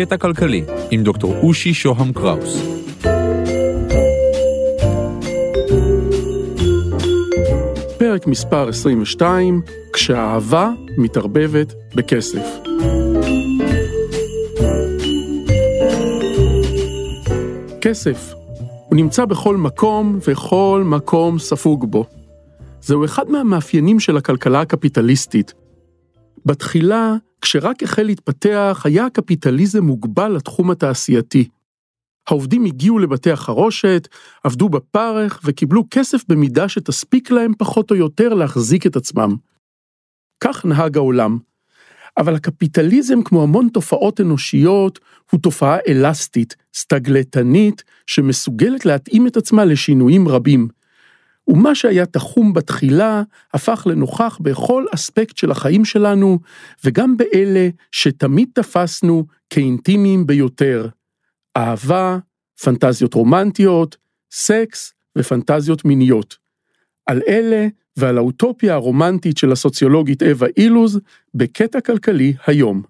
קטע כלכלי עם דוקטור אושי שוהם קראוס. פרק מספר 22, כשהאהבה מתערבבת בכסף. כסף, הוא נמצא בכל מקום וכל מקום ספוג בו. זהו אחד מהמאפיינים של הכלכלה הקפיטליסטית. בתחילה, כשרק החל להתפתח, היה הקפיטליזם מוגבל לתחום התעשייתי. העובדים הגיעו לבתי החרושת, עבדו בפרך וקיבלו כסף במידה שתספיק להם פחות או יותר להחזיק את עצמם. כך נהג העולם. אבל הקפיטליזם, כמו המון תופעות אנושיות, הוא תופעה אלסטית, סטגלטנית, שמסוגלת להתאים את עצמה לשינויים רבים. ומה שהיה תחום בתחילה, הפך לנוכח בכל אספקט של החיים שלנו, וגם באלה שתמיד תפסנו כאינטימיים ביותר. אהבה, פנטזיות רומנטיות, סקס ופנטזיות מיניות. על אלה ועל האוטופיה הרומנטית של הסוציולוגית אווה אילוז בקטע כלכלי היום.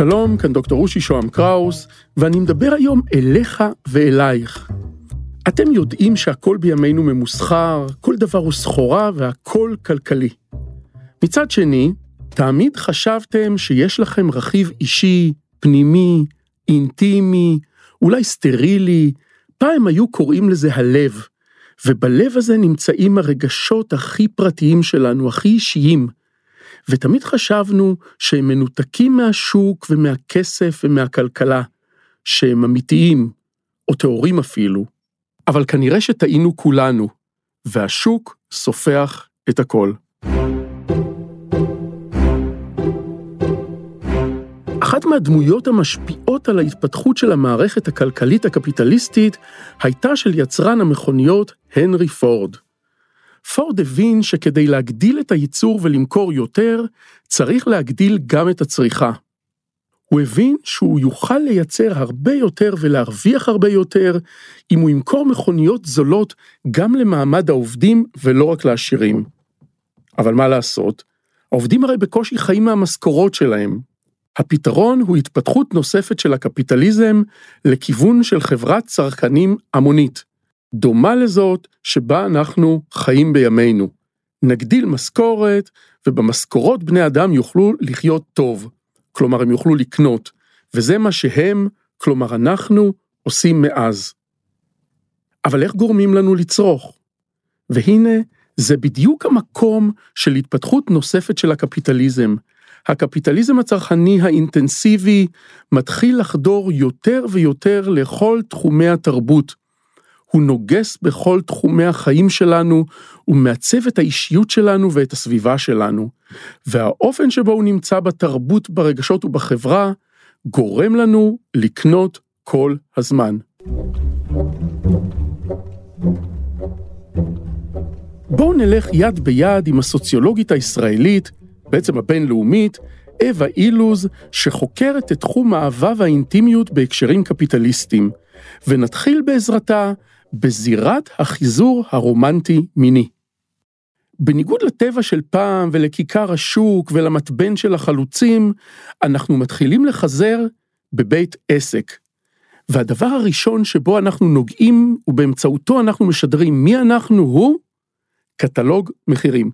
שלום, כאן דוקטור אושי שוהם קראוס, ואני מדבר היום אליך ואלייך. אתם יודעים שהכל בימינו ממוסחר, כל דבר הוא סחורה והכל כלכלי. מצד שני, תמיד חשבתם שיש לכם רכיב אישי, פנימי, אינטימי, אולי סטרילי, פעם היו קוראים לזה הלב, ובלב הזה נמצאים הרגשות הכי פרטיים שלנו, הכי אישיים, ותמיד חשבנו שהם מנותקים מהשוק ומהכסף ומהכלכלה, שהם אמיתיים, או טהורים אפילו, אבל כנראה שטעינו כולנו, והשוק סופח את הכל. אחת מהדמויות המשפיעות על ההתפתחות של המערכת הכלכלית הקפיטליסטית הייתה של יצרן המכוניות הנרי פורד. פורד הבין שכדי להגדיל את הייצור ולמכור יותר, צריך להגדיל גם את הצריכה. הוא הבין שהוא יוכל לייצר הרבה יותר ולהרוויח הרבה יותר, אם הוא ימכור מכוניות זולות גם למעמד העובדים ולא רק לעשירים. אבל מה לעשות? העובדים הרי בקושי חיים מהמשכורות שלהם. הפתרון הוא התפתחות נוספת של הקפיטליזם לכיוון של חברת צרכנים המונית. דומה לזאת שבה אנחנו חיים בימינו. נגדיל משכורת, ובמשכורות בני אדם יוכלו לחיות טוב. כלומר, הם יוכלו לקנות, וזה מה שהם, כלומר אנחנו, עושים מאז. אבל איך גורמים לנו לצרוך? והנה, זה בדיוק המקום של התפתחות נוספת של הקפיטליזם. הקפיטליזם הצרכני האינטנסיבי מתחיל לחדור יותר ויותר לכל תחומי התרבות, הוא נוגס בכל תחומי החיים שלנו, הוא מעצב את האישיות שלנו ואת הסביבה שלנו. והאופן שבו הוא נמצא בתרבות, ברגשות ובחברה, גורם לנו לקנות כל הזמן. בואו נלך יד ביד עם הסוציולוגית הישראלית, בעצם הבינלאומית, אווה אילוז, שחוקרת את תחום האהבה והאינטימיות בהקשרים קפיטליסטיים, ונתחיל בעזרתה בזירת החיזור הרומנטי-מיני. בניגוד לטבע של פעם ולכיכר השוק ולמתבן של החלוצים, אנחנו מתחילים לחזר בבית עסק. והדבר הראשון שבו אנחנו נוגעים ובאמצעותו אנחנו משדרים מי אנחנו הוא קטלוג מחירים.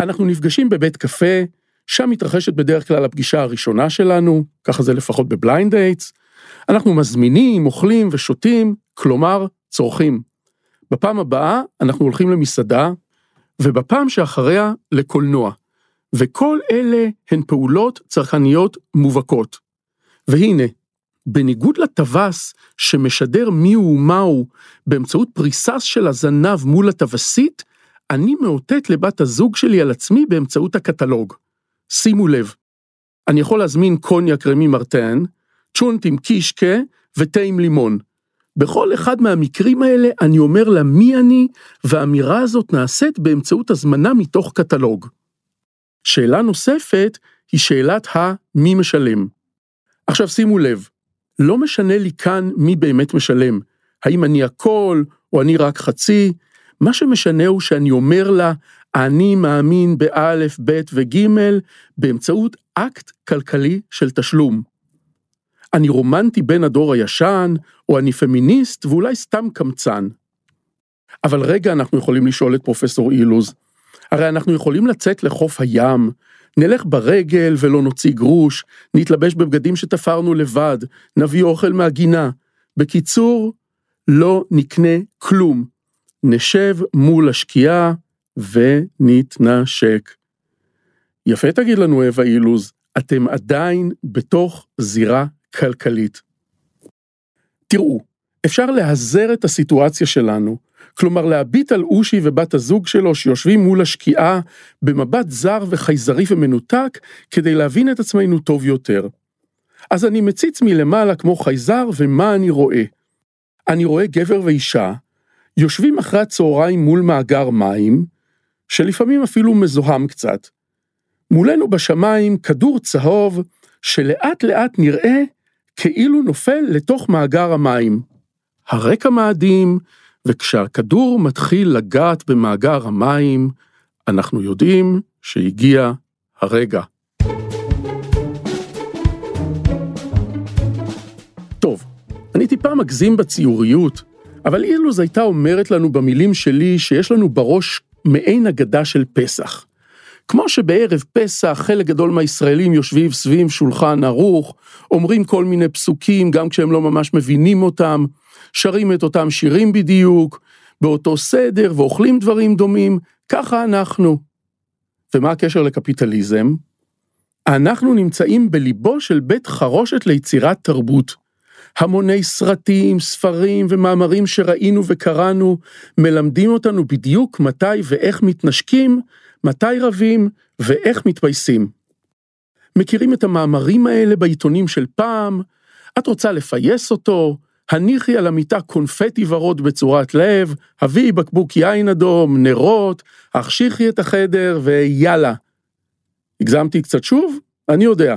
אנחנו נפגשים בבית קפה, שם מתרחשת בדרך כלל הפגישה הראשונה שלנו, ככה זה לפחות ב blind dates. אנחנו מזמינים, אוכלים ושותים, כלומר, צורכים. בפעם הבאה אנחנו הולכים למסעדה, ובפעם שאחריה לקולנוע. וכל אלה הן פעולות צרכניות מובהקות. והנה, בניגוד לטווס שמשדר מיהו ומהו באמצעות פריסה של הזנב מול הטווסית, אני מאותת לבת הזוג שלי על עצמי באמצעות הקטלוג. שימו לב, אני יכול להזמין קוניאק רמי מרטן, צ'ונט עם קישקה ותה עם לימון. בכל אחד מהמקרים האלה אני אומר לה מי אני, והאמירה הזאת נעשית באמצעות הזמנה מתוך קטלוג. שאלה נוספת היא שאלת המי משלם. עכשיו שימו לב, לא משנה לי כאן מי באמת משלם, האם אני הכל או אני רק חצי, מה שמשנה הוא שאני אומר לה, אני מאמין באלף, בית וגימל באמצעות אקט כלכלי של תשלום. אני רומנטי בן הדור הישן, או אני פמיניסט ואולי סתם קמצן. אבל רגע אנחנו יכולים לשאול את פרופסור אילוז, הרי אנחנו יכולים לצאת לחוף הים, נלך ברגל ולא נוציא גרוש, נתלבש בבגדים שתפרנו לבד, נביא אוכל מהגינה. בקיצור, לא נקנה כלום. נשב מול השקיעה ונתנשק. יפה תגיד לנו אווה אילוז, אתם עדיין בתוך זירה כלכלית. תראו, אפשר להזר את הסיטואציה שלנו, כלומר להביט על אושי ובת הזוג שלו שיושבים מול השקיעה במבט זר וחייזרי ומנותק כדי להבין את עצמנו טוב יותר. אז אני מציץ מלמעלה כמו חייזר ומה אני רואה? אני רואה גבר ואישה יושבים אחרי הצהריים מול מאגר מים, שלפעמים אפילו מזוהם קצת. מולנו בשמיים כדור צהוב שלאט לאט נראה כאילו נופל לתוך מאגר המים. הרקע מאדים, וכשהכדור מתחיל לגעת במאגר המים, אנחנו יודעים שהגיע הרגע. טוב, אני טיפה מגזים בציוריות, אבל אילוז הייתה אומרת לנו במילים שלי שיש לנו בראש מעין אגדה של פסח. כמו שבערב פסח חלק גדול מהישראלים יושבים סביב שולחן ערוך, אומרים כל מיני פסוקים גם כשהם לא ממש מבינים אותם, שרים את אותם שירים בדיוק, באותו סדר ואוכלים דברים דומים, ככה אנחנו. ומה הקשר לקפיטליזם? אנחנו נמצאים בליבו של בית חרושת ליצירת תרבות. המוני סרטים, ספרים ומאמרים שראינו וקראנו, מלמדים אותנו בדיוק מתי ואיך מתנשקים, מתי רבים ואיך מתפייסים. מכירים את המאמרים האלה בעיתונים של פעם? את רוצה לפייס אותו? הניחי על המיטה קונפטי ורוד בצורת לב, הביאי בקבוק יין אדום, נרות, החשיכי את החדר ויאללה. הגזמתי קצת שוב? אני יודע.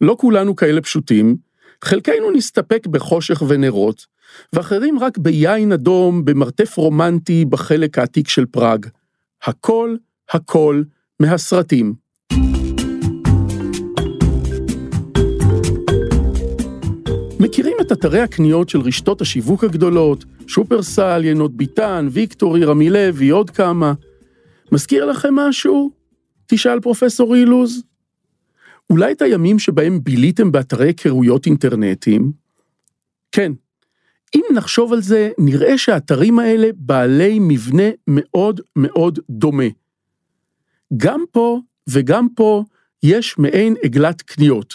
לא כולנו כאלה פשוטים, חלקנו נסתפק בחושך ונרות, ואחרים רק ביין אדום במרתף רומנטי בחלק העתיק של פראג. הכל, הכל מהסרטים. מכירים את אתרי הקניות של רשתות השיווק הגדולות, שופרסל, ינות ביטן, ויקטורי, רמי לוי, עוד כמה. מזכיר לכם משהו? תשאל פרופסור אילוז. אולי את הימים שבהם ביליתם באתרי היכרויות אינטרנטיים? כן. אם נחשוב על זה, נראה שהאתרים האלה בעלי מבנה מאוד מאוד דומה. גם פה וגם פה יש מעין עגלת קניות.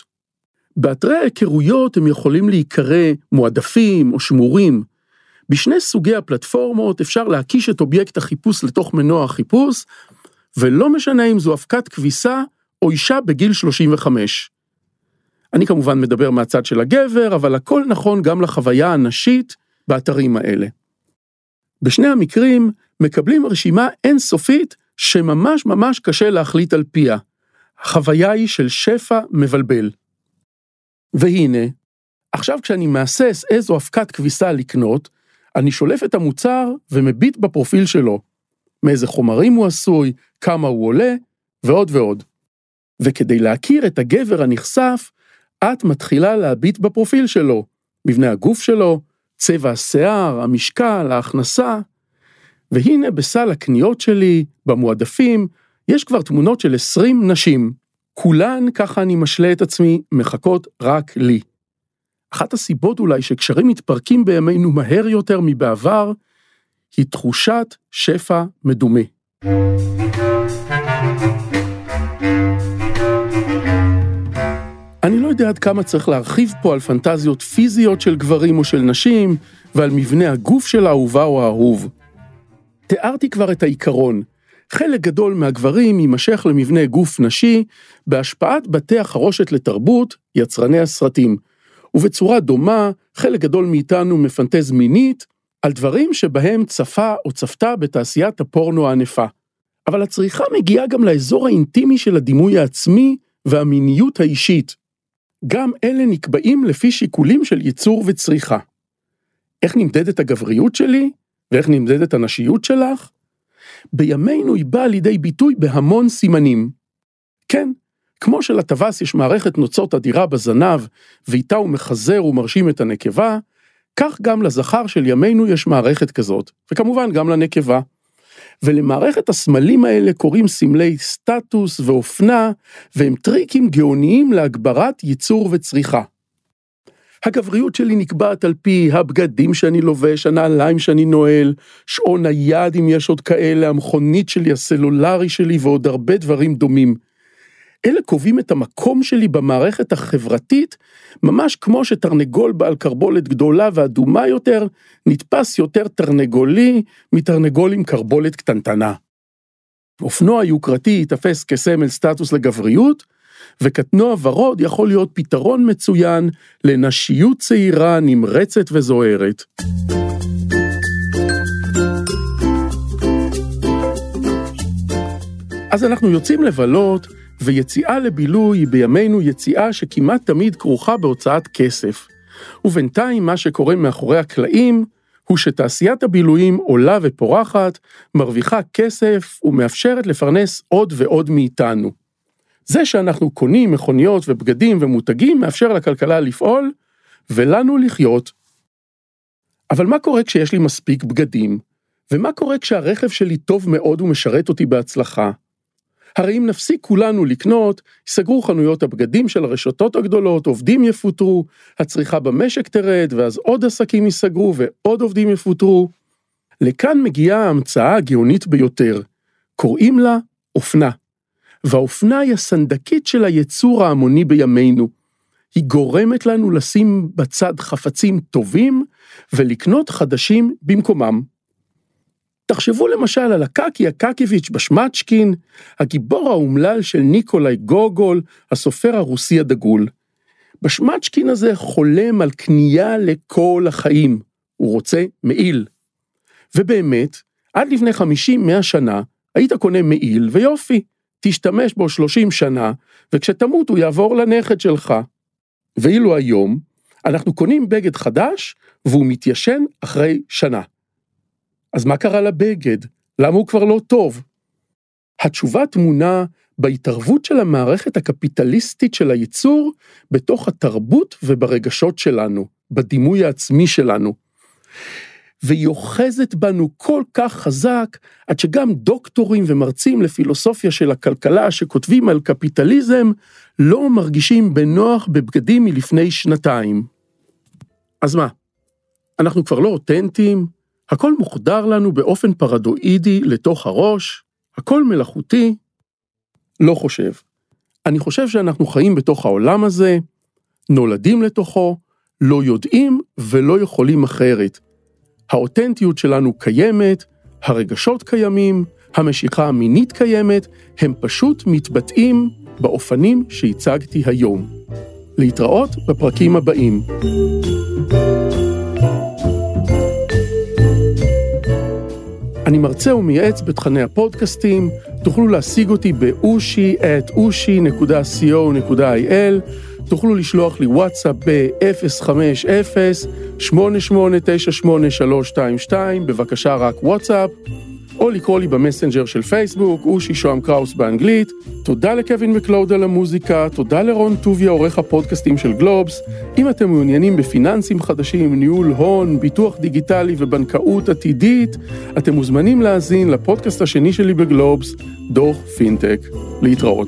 באתרי ההיכרויות הם יכולים להיקרא מועדפים או שמורים. בשני סוגי הפלטפורמות אפשר להקיש את אובייקט החיפוש לתוך מנוע החיפוש, ולא משנה אם זו אבקת כביסה או אישה בגיל 35. אני כמובן מדבר מהצד של הגבר, אבל הכל נכון גם לחוויה הנשית באתרים האלה. בשני המקרים מקבלים רשימה אינסופית שממש ממש קשה להחליט על פיה. החוויה היא של שפע מבלבל. והנה, עכשיו כשאני מהסס איזו אבקת כביסה לקנות, אני שולף את המוצר ומביט בפרופיל שלו. מאיזה חומרים הוא עשוי, כמה הוא עולה, ועוד ועוד. וכדי להכיר את הגבר הנכסף, את מתחילה להביט בפרופיל שלו, מבנה הגוף שלו, צבע השיער, המשקל, ההכנסה. והנה בסל הקניות שלי, במועדפים, יש כבר תמונות של 20 נשים. כולן, ככה אני משלה את עצמי, מחכות רק לי. אחת הסיבות אולי שקשרים מתפרקים בימינו מהר יותר מבעבר, היא תחושת שפע מדומה. אני לא יודע עד כמה צריך להרחיב פה על פנטזיות פיזיות של גברים או של נשים, ועל מבנה הגוף של האהובה או האהוב. תיארתי כבר את העיקרון, חלק גדול מהגברים יימשך למבנה גוף נשי בהשפעת בתי החרושת לתרבות, יצרני הסרטים. ובצורה דומה, חלק גדול מאיתנו מפנטז מינית על דברים שבהם צפה או צפתה בתעשיית הפורנו הענפה. אבל הצריכה מגיעה גם לאזור האינטימי של הדימוי העצמי והמיניות האישית. גם אלה נקבעים לפי שיקולים של ייצור וצריכה. איך נמדדת הגבריות שלי? ואיך נמדדת הנשיות שלך? בימינו היא באה לידי ביטוי בהמון סימנים. כן, כמו שלטווס יש מערכת נוצות אדירה בזנב, ואיתה הוא מחזר ומרשים את הנקבה, כך גם לזכר של ימינו יש מערכת כזאת, וכמובן גם לנקבה. ולמערכת הסמלים האלה קוראים סמלי סטטוס ואופנה, והם טריקים גאוניים להגברת ייצור וצריכה. הגבריות שלי נקבעת על פי הבגדים שאני לובש, הנעליים שאני נועל, שעון היד אם יש עוד כאלה, המכונית שלי, הסלולרי שלי ועוד הרבה דברים דומים. אלה קובעים את המקום שלי במערכת החברתית, ממש כמו שתרנגול בעל קרבולת גדולה ואדומה יותר, נתפס יותר תרנגולי מתרנגול עם קרבולת קטנטנה. אופנוע יוקרתי ייתפס כסמל סטטוס לגבריות, וקטנוע ורוד יכול להיות פתרון מצוין לנשיות צעירה, נמרצת וזוהרת. אז אנחנו יוצאים לבלות, ויציאה לבילוי היא בימינו יציאה שכמעט תמיד כרוכה בהוצאת כסף. ובינתיים מה שקורה מאחורי הקלעים, הוא שתעשיית הבילויים עולה ופורחת, מרוויחה כסף ומאפשרת לפרנס עוד ועוד מאיתנו. זה שאנחנו קונים מכוניות ובגדים ומותגים מאפשר לכלכלה לפעול, ולנו לחיות. אבל מה קורה כשיש לי מספיק בגדים? ומה קורה כשהרכב שלי טוב מאוד ומשרת אותי בהצלחה? הרי אם נפסיק כולנו לקנות, ייסגרו חנויות הבגדים של הרשתות הגדולות, עובדים יפוטרו, הצריכה במשק תרד, ואז עוד עסקים ייסגרו ועוד עובדים יפוטרו. לכאן מגיעה ההמצאה הגאונית ביותר, קוראים לה אופנה. והאופנה היא הסנדקית של היצור ההמוני בימינו. היא גורמת לנו לשים בצד חפצים טובים ולקנות חדשים במקומם. תחשבו למשל על הקקי הקקיביץ' בשמצ'קין, הגיבור האומלל של ניקולאי גוגול, הסופר הרוסי הדגול. בשמצ'קין הזה חולם על קנייה לכל החיים, הוא רוצה מעיל. ובאמת, עד לפני 50-100 שנה, היית קונה מעיל ויופי, תשתמש בו 30 שנה, וכשתמות הוא יעבור לנכד שלך. ואילו היום, אנחנו קונים בגד חדש, והוא מתיישן אחרי שנה. אז מה קרה לבגד? למה הוא כבר לא טוב? התשובה טמונה בהתערבות של המערכת הקפיטליסטית של הייצור בתוך התרבות וברגשות שלנו, בדימוי העצמי שלנו. והיא אוחזת בנו כל כך חזק, עד שגם דוקטורים ומרצים לפילוסופיה של הכלכלה שכותבים על קפיטליזם, לא מרגישים בנוח בבגדים מלפני שנתיים. אז מה, אנחנו כבר לא אותנטיים? הכל מוחדר לנו באופן פרדואידי לתוך הראש, הכל מלאכותי. לא חושב. אני חושב שאנחנו חיים בתוך העולם הזה, נולדים לתוכו, לא יודעים ולא יכולים אחרת. האותנטיות שלנו קיימת, הרגשות קיימים, המשיכה המינית קיימת, הם פשוט מתבטאים באופנים שהצגתי היום. להתראות בפרקים הבאים. אני מרצה ומייעץ בתכני הפודקאסטים, תוכלו להשיג אותי באושי אושי.co.il, תוכלו לשלוח לי וואטסאפ ב-050-8898-322, בבקשה רק וואטסאפ. או לקרוא לי במסנג'ר של פייסבוק, אושי שוהם קראוס באנגלית. תודה לקווין מקלוד על המוזיקה, תודה לרון טוביה, עורך הפודקאסטים של גלובס. אם אתם מעוניינים בפיננסים חדשים, ניהול הון, ביטוח דיגיטלי ובנקאות עתידית, אתם מוזמנים להאזין לפודקאסט השני שלי בגלובס, דוח פינטק. להתראות.